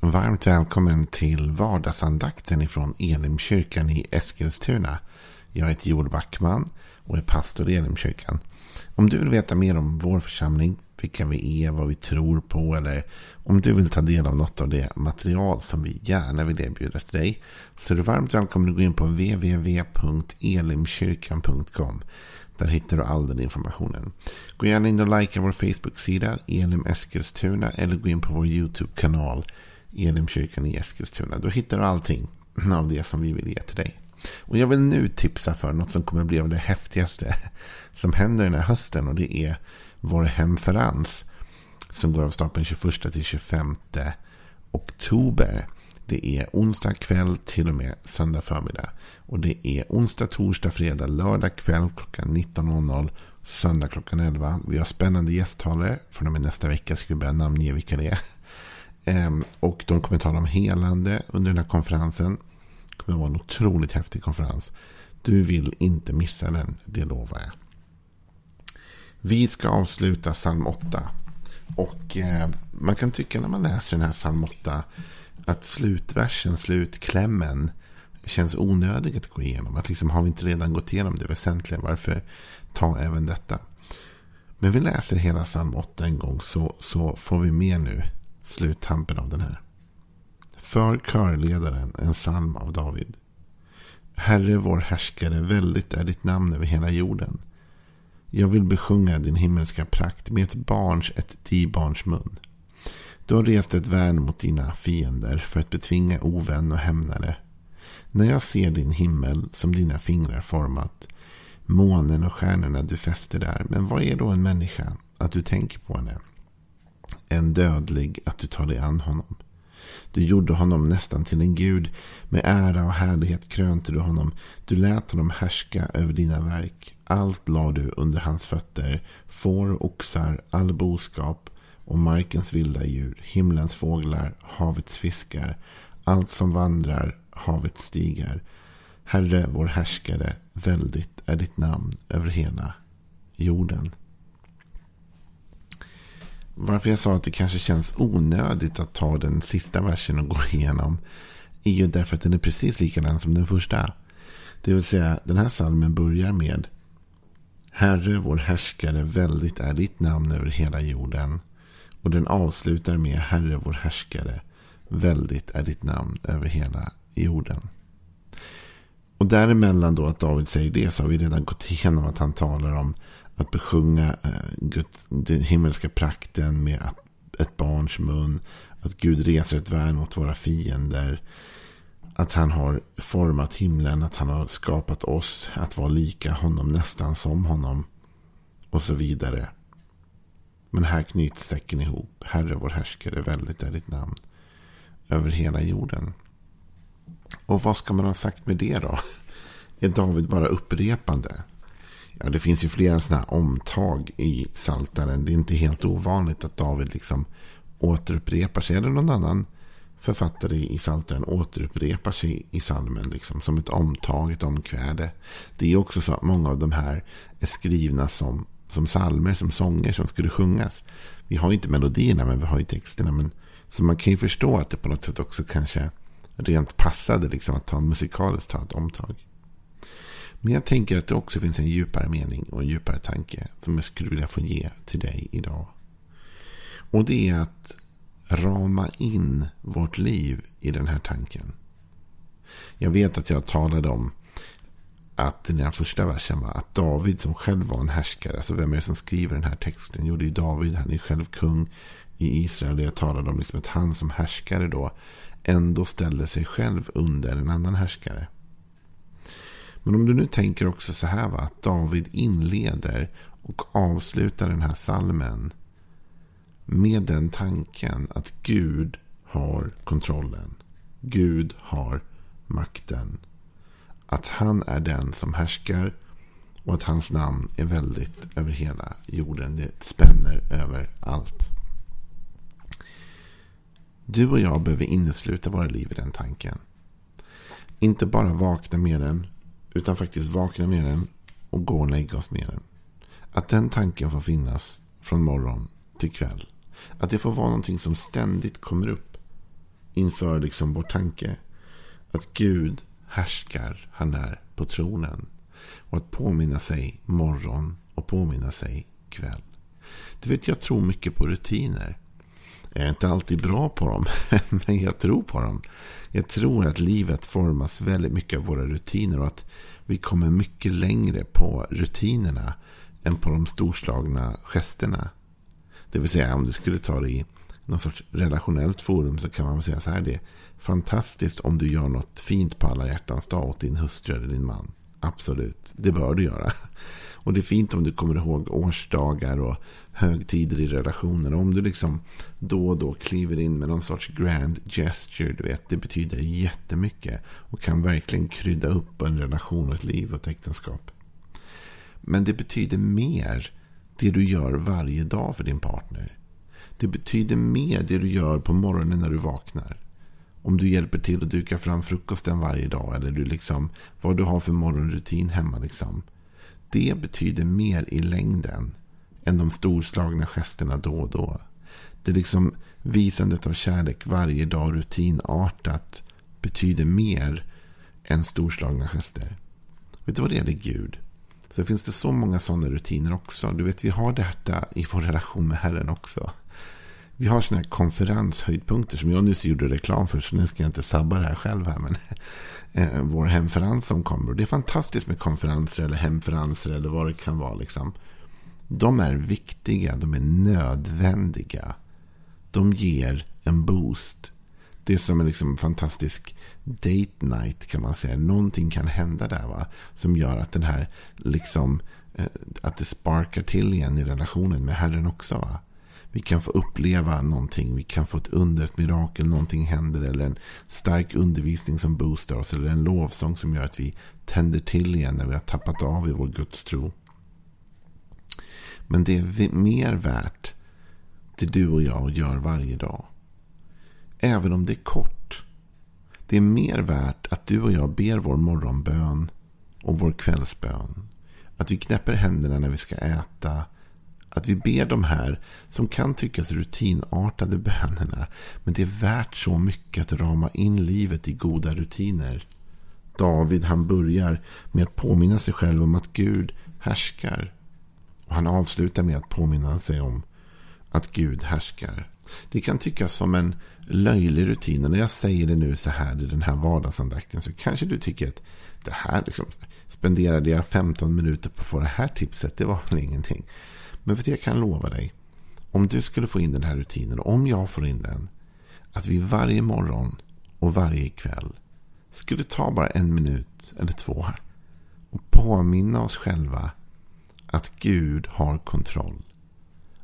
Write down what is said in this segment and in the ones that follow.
Varmt välkommen till vardagsandakten ifrån Elimkyrkan i Eskilstuna. Jag heter Joel Backman och är pastor i Elimkyrkan. Om du vill veta mer om vår församling, vilka vi är, vad vi tror på eller om du vill ta del av något av det material som vi gärna vill erbjuda till dig så är du varmt välkommen att gå in på www.elimkyrkan.com. Där hittar du all den informationen. Gå gärna in och likea vår Facebook-sida Elim Eskilstuna eller gå in på vår YouTube-kanal Elimkyrkan i Eskilstuna. Då hittar du allting av det som vi vill ge till dig. Och jag vill nu tipsa för något som kommer bli av det häftigaste som händer den här hösten. Och det är vår hemferans. Som går av stapeln 21 till 25 oktober. Det är onsdag kväll till och med söndag förmiddag. Och det är onsdag, torsdag, fredag, lördag kväll klockan 19.00. Söndag klockan 11. Vi har spännande gästtalare. Från och med nästa vecka ska vi börja namnge vilka det är. Ehm, och de kommer tala om helande under den här konferensen. Det kommer vara en otroligt häftig konferens. Du vill inte missa den, det lovar jag. Vi ska avsluta psalm 8. Och eh, man kan tycka när man läser den här psalm 8 att slutversen, slutklämmen känns onödig att gå igenom. Att liksom har vi inte redan gått igenom det väsentliga, varför ta även detta? Men vi läser hela psalm 8 en gång så, så får vi med nu sluttampen av den här. För körledaren en psalm av David. Herre vår härskare, väldigt är ditt namn över hela jorden. Jag vill besjunga din himmelska prakt med ett barns, ett tibarns mun. Du har rest ett värn mot dina fiender för att betvinga ovän och hämnare. När jag ser din himmel som dina fingrar format, månen och stjärnorna du fäster där, men vad är då en människa att du tänker på henne? En dödlig att du tar dig an honom. Du gjorde honom nästan till en gud. Med ära och härlighet krönte du honom. Du lät honom härska över dina verk. Allt lade du under hans fötter. Får, oxar, all boskap och markens vilda djur. Himlens fåglar, havets fiskar. Allt som vandrar, havets stigar. Herre, vår härskare, väldigt är ditt namn över hela jorden. Varför jag sa att det kanske känns onödigt att ta den sista versen och gå igenom. Är ju därför att den är precis likadan som den första. Det vill säga den här salmen börjar med Herre vår härskare, väldigt är ditt namn över hela jorden. Och den avslutar med Herre vår härskare, väldigt är ditt namn över hela jorden. Och däremellan då att David säger det så har vi redan gått igenom att han talar om att besjunga eh, Gud, den himmelska prakten med ett barns mun. Att Gud reser ett värn mot våra fiender. Att han har format himlen. Att han har skapat oss. Att vara lika honom nästan som honom. Och så vidare. Men här knyts säcken ihop. Herre vår härskare, väldigt är ditt namn. Över hela jorden. Och vad ska man ha sagt med det då? Är David bara upprepande? Ja, det finns ju flera sådana här omtag i Saltaren. Det är inte helt ovanligt att David liksom återupprepar sig. Eller någon annan författare i Saltaren återupprepar sig i salmen. Liksom, som ett omtag, ett omkväde. Det är också så att många av de här är skrivna som, som salmer, som sånger som skulle sjungas. Vi har inte melodierna men vi har ju texterna. Men, så man kan ju förstå att det på något sätt också kanske rent passade liksom, att ta musikaliskt ta ett omtag. Men jag tänker att det också finns en djupare mening och en djupare tanke som jag skulle vilja få ge till dig idag. Och det är att rama in vårt liv i den här tanken. Jag vet att jag talade om att den här första versen var att David som själv var en härskare. Alltså vem är det som skriver den här texten? Jo, det är David. Han är själv kung i Israel. Jag talade om liksom att han som härskare då ändå ställde sig själv under en annan härskare. Men om du nu tänker också så här va. Att David inleder och avslutar den här salmen. Med den tanken att Gud har kontrollen. Gud har makten. Att han är den som härskar. Och att hans namn är väldigt över hela jorden. Det spänner över allt. Du och jag behöver innesluta våra liv i den tanken. Inte bara vakna med den. Utan faktiskt vakna med den och gå och lägga oss med den. Att den tanken får finnas från morgon till kväll. Att det får vara någonting som ständigt kommer upp inför liksom vår tanke. Att Gud härskar, han är på tronen. Och att påminna sig morgon och påminna sig kväll. Du vet, jag tror mycket på rutiner. Jag är inte alltid bra på dem, men jag tror på dem. Jag tror att livet formas väldigt mycket av våra rutiner och att vi kommer mycket längre på rutinerna än på de storslagna gesterna. Det vill säga om du skulle ta det i någon sorts relationellt forum så kan man säga så här. Det är fantastiskt om du gör något fint på alla hjärtans dag åt din hustru eller din man. Absolut, det bör du göra. Och det är fint om du kommer ihåg årsdagar och högtider i relationer. Om du liksom då och då kliver in med någon sorts grand gesture. Du vet, det betyder jättemycket. Och kan verkligen krydda upp en relation och ett liv och ett äktenskap. Men det betyder mer det du gör varje dag för din partner. Det betyder mer det du gör på morgonen när du vaknar. Om du hjälper till att duka fram frukosten varje dag. Eller du liksom, vad du har för morgonrutin hemma. Liksom. Det betyder mer i längden än de storslagna gesterna då och då. Det är liksom visandet av kärlek varje dag rutinartat betyder mer än storslagna gester. Vet du vad det gäller Gud? Så finns det så många sådana rutiner också. Du vet, vi har detta i vår relation med Herren också. Vi har sådana här konferenshöjdpunkter som jag nyss gjorde reklam för. Så nu ska jag inte sabba det här själv här. Men eh, vår hemferens som kommer. Och det är fantastiskt med konferenser eller hemferenser eller vad det kan vara. Liksom. De är viktiga, de är nödvändiga. De ger en boost. Det är som en liksom fantastisk date night kan man säga. Någonting kan hända där va. Som gör att den här liksom eh, att det sparkar till igen i relationen med Herren också va. Vi kan få uppleva någonting. Vi kan få ett under, ett mirakel. Någonting händer. Eller en stark undervisning som boostar oss. Eller en lovsång som gör att vi tänder till igen när vi har tappat av i vår gudstro. Men det är mer värt det du och jag gör varje dag. Även om det är kort. Det är mer värt att du och jag ber vår morgonbön och vår kvällsbön. Att vi knäpper händerna när vi ska äta. Att vi ber de här som kan tyckas rutinartade bönerna. Men det är värt så mycket att rama in livet i goda rutiner. David han börjar med att påminna sig själv om att Gud härskar. Han avslutar med att påminna sig om att Gud härskar. Det kan tyckas som en löjlig rutin. Och när jag säger det nu så här i den här vardagsandakten så kanske du tycker att det här liksom, spenderade jag 15 minuter på att få det här tipset. Det var väl ingenting. Men för jag kan lova dig. Om du skulle få in den här rutinen. Om jag får in den. Att vi varje morgon och varje kväll skulle ta bara en minut eller två. Och påminna oss själva att Gud har kontroll.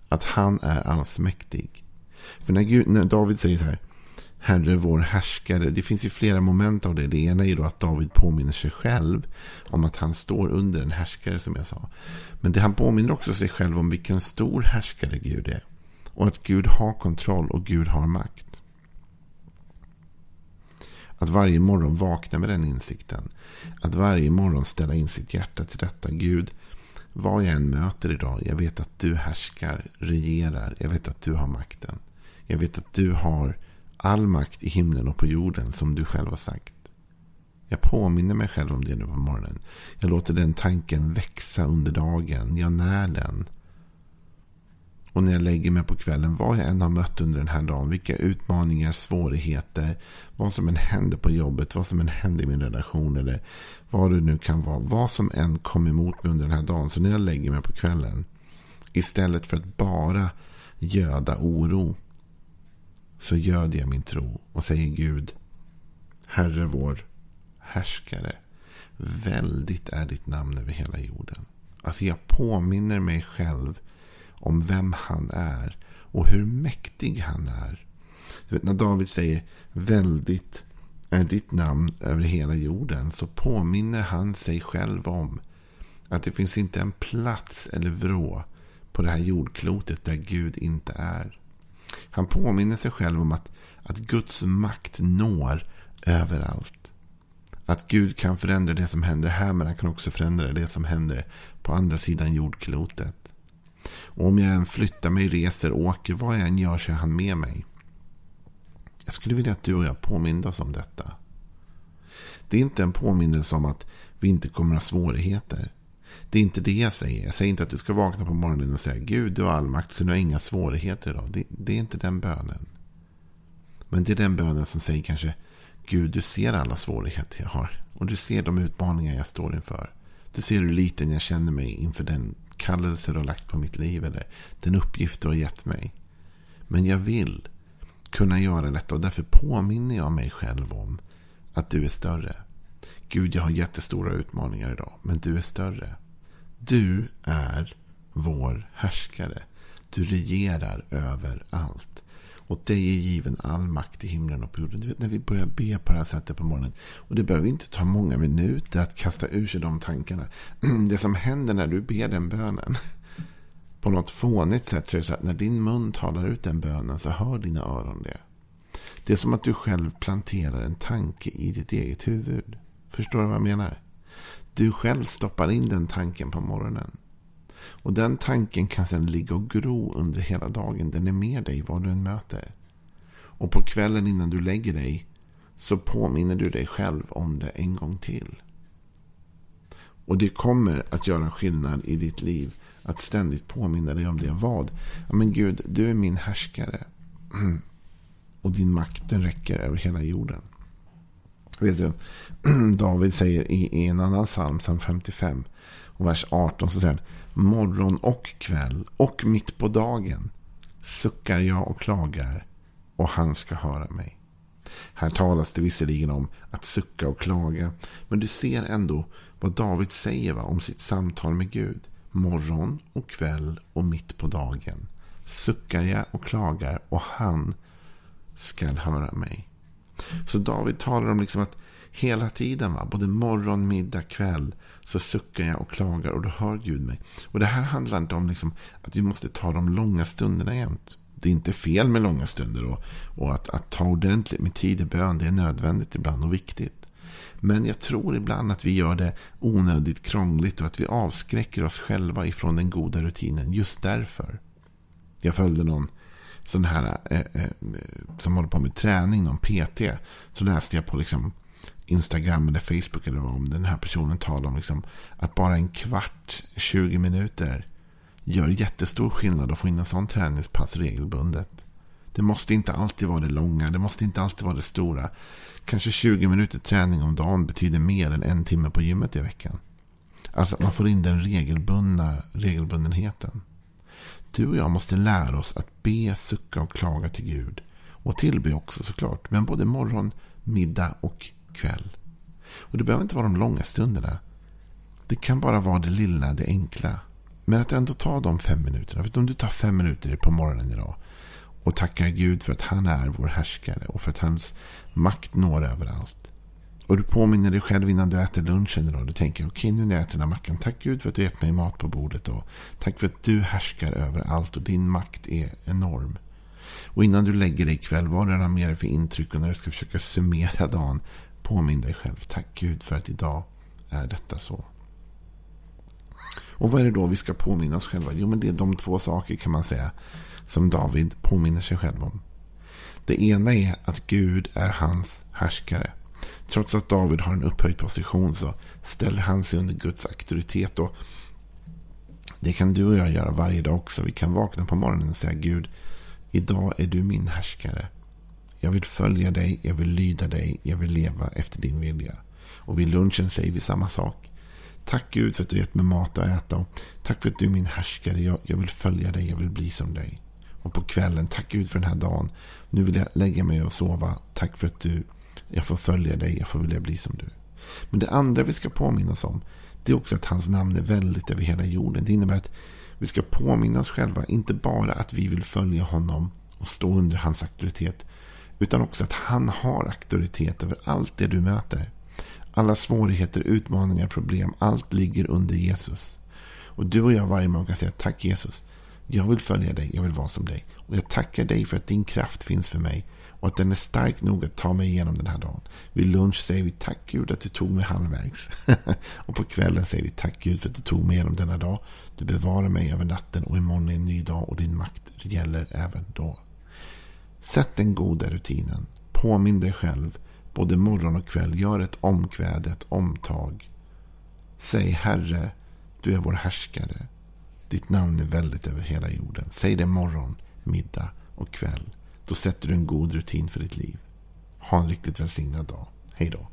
Att han är allsmäktig. För när, Gud, när David säger så här. Herre vår härskare. Det finns ju flera moment av det. Det ena är då att David påminner sig själv om att han står under en härskare som jag sa. Men det han påminner också sig själv om vilken stor härskare Gud är. Och att Gud har kontroll och Gud har makt. Att varje morgon vakna med den insikten. Att varje morgon ställa in sitt hjärta till detta. Gud, vad jag än möter idag. Jag vet att du härskar, regerar. Jag vet att du har makten. Jag vet att du har all makt i himlen och på jorden som du själv har sagt. Jag påminner mig själv om det nu på morgonen. Jag låter den tanken växa under dagen. Jag när den. Och när jag lägger mig på kvällen, vad jag än har mött under den här dagen, vilka utmaningar, svårigheter, vad som än händer på jobbet, vad som än händer i min relation eller vad det nu kan vara. Vad som än kom emot mig under den här dagen. Så när jag lägger mig på kvällen, istället för att bara göda oro, så göder jag min tro och säger Gud, Herre vår härskare, väldigt är ditt namn över hela jorden. Alltså jag påminner mig själv om vem han är och hur mäktig han är. Vet, när David säger väldigt är ditt namn över hela jorden så påminner han sig själv om att det finns inte en plats eller vrå på det här jordklotet där Gud inte är. Han påminner sig själv om att, att Guds makt når överallt. Att Gud kan förändra det som händer här men han kan också förändra det som händer på andra sidan jordklotet. Och om jag än flyttar mig, reser, åker, vad jag än gör så är han med mig. Jag skulle vilja att du och jag påminner oss om detta. Det är inte en påminnelse om att vi inte kommer att ha svårigheter. Det är inte det jag säger. Jag säger inte att du ska vakna på morgonen och säga Gud, du har all makt så du har inga svårigheter idag. Det, det är inte den bönen. Men det är den bönen som säger kanske Gud, du ser alla svårigheter jag har. Och du ser de utmaningar jag står inför. Du ser hur liten jag känner mig inför den kallelse du har lagt på mitt liv. Eller den uppgift du har gett mig. Men jag vill kunna göra detta. Och därför påminner jag mig själv om att du är större. Gud, jag har jättestora utmaningar idag. Men du är större. Du är vår härskare. Du regerar över allt. Och dig är given all makt i himlen och på jorden. Du vet när vi börjar be på det här sättet på morgonen. Och det behöver inte ta många minuter att kasta ur sig de tankarna. Det som händer när du ber den bönen. På något fånigt sätt så är det så att när din mun talar ut den bönen så hör dina öron det. Det är som att du själv planterar en tanke i ditt eget huvud. Förstår du vad jag menar? Du själv stoppar in den tanken på morgonen. Och den tanken kan sedan ligga och gro under hela dagen. Den är med dig vad du än möter. Och på kvällen innan du lägger dig så påminner du dig själv om det en gång till. Och det kommer att göra skillnad i ditt liv. Att ständigt påminna dig om det. Vad? Ja, men Gud, du är min härskare. Och din makt den räcker över hela jorden. Vet du, David säger i, en annan psalm, psalm 55, och vers 18, så säger han morgon och kväll och mitt på dagen suckar jag och klagar och han ska höra mig. Här talas det visserligen om att sucka och klaga. Men du ser ändå vad David säger va, om sitt samtal med Gud. Morgon och kväll och mitt på dagen suckar jag och klagar och han skall höra mig. Så David talar om liksom att hela tiden, va? både morgon, middag, kväll, så suckar jag och klagar och då hör Gud mig. Och det här handlar inte om liksom att vi måste ta de långa stunderna jämt. Det är inte fel med långa stunder och, och att, att ta ordentligt med tid i bön, det är nödvändigt ibland och viktigt. Men jag tror ibland att vi gör det onödigt krångligt och att vi avskräcker oss själva ifrån den goda rutinen just därför. Jag följde någon sån här eh, eh, som håller på med träning, någon PT. Så läste jag på liksom Instagram eller Facebook eller vad om den här personen talar om liksom att bara en kvart, 20 minuter gör jättestor skillnad att få in en sån träningspass regelbundet. Det måste inte alltid vara det långa, det måste inte alltid vara det stora. Kanske 20 minuter träning om dagen betyder mer än en timme på gymmet i veckan. Alltså att man får in den regelbundna regelbundenheten. Du och jag måste lära oss att be, sucka och klaga till Gud. Och tillbe också såklart. Men både morgon, middag och kväll. Och det behöver inte vara de långa stunderna. Det kan bara vara det lilla, det enkla. Men att ändå ta de fem minuterna. För om du tar fem minuter på morgonen idag. Och tackar Gud för att han är vår härskare. Och för att hans makt når överallt. Och du påminner dig själv innan du äter lunchen idag. Du tänker, okej okay, nu när jag äter den här mackan. Tack Gud för att du gett mig mat på bordet. Och tack för att du härskar över allt och din makt är enorm. Och innan du lägger dig ikväll, vad du än har med dig för intryck och när du ska försöka summera dagen. Påminn dig själv. Tack Gud för att idag är detta så. Och vad är det då vi ska påminna oss själva? Jo, men det är de två saker kan man säga som David påminner sig själv om. Det ena är att Gud är hans härskare. Trots att David har en upphöjd position så ställer han sig under Guds auktoritet. Och det kan du och jag göra varje dag också. Vi kan vakna på morgonen och säga Gud, idag är du min härskare. Jag vill följa dig, jag vill lyda dig, jag vill leva efter din vilja. Och vid lunchen säger vi samma sak. Tack Gud för att du gett mig mat att äta. tack för att du är min härskare. Jag, jag vill följa dig, jag vill bli som dig. Och på kvällen, tack Gud för den här dagen. Nu vill jag lägga mig och sova. Tack för att du, jag får följa dig, jag får vilja bli som du. Men det andra vi ska påminna oss om, det är också att hans namn är väldigt över hela jorden. Det innebär att vi ska påminna oss själva, inte bara att vi vill följa honom och stå under hans auktoritet. Utan också att han har auktoritet över allt det du möter. Alla svårigheter, utmaningar, problem, allt ligger under Jesus. Och du och jag varje morgon kan säga tack Jesus. Jag vill följa dig, jag vill vara som dig. Och jag tackar dig för att din kraft finns för mig. Och att den är stark nog att ta mig igenom den här dagen. Vid lunch säger vi tack Gud att du tog mig halvvägs. och på kvällen säger vi tack Gud för att du tog mig igenom denna dag. Du bevarar mig över natten och imorgon är en ny dag och din makt gäller även då. Sätt den goda rutinen Påminn dig själv både morgon och kväll. Gör ett omkväde, ett omtag. Säg Herre, du är vår härskare. Ditt namn är väldigt över hela jorden. Säg det morgon, middag och kväll. Då sätter du en god rutin för ditt liv. Ha en riktigt välsignad dag. Hej då.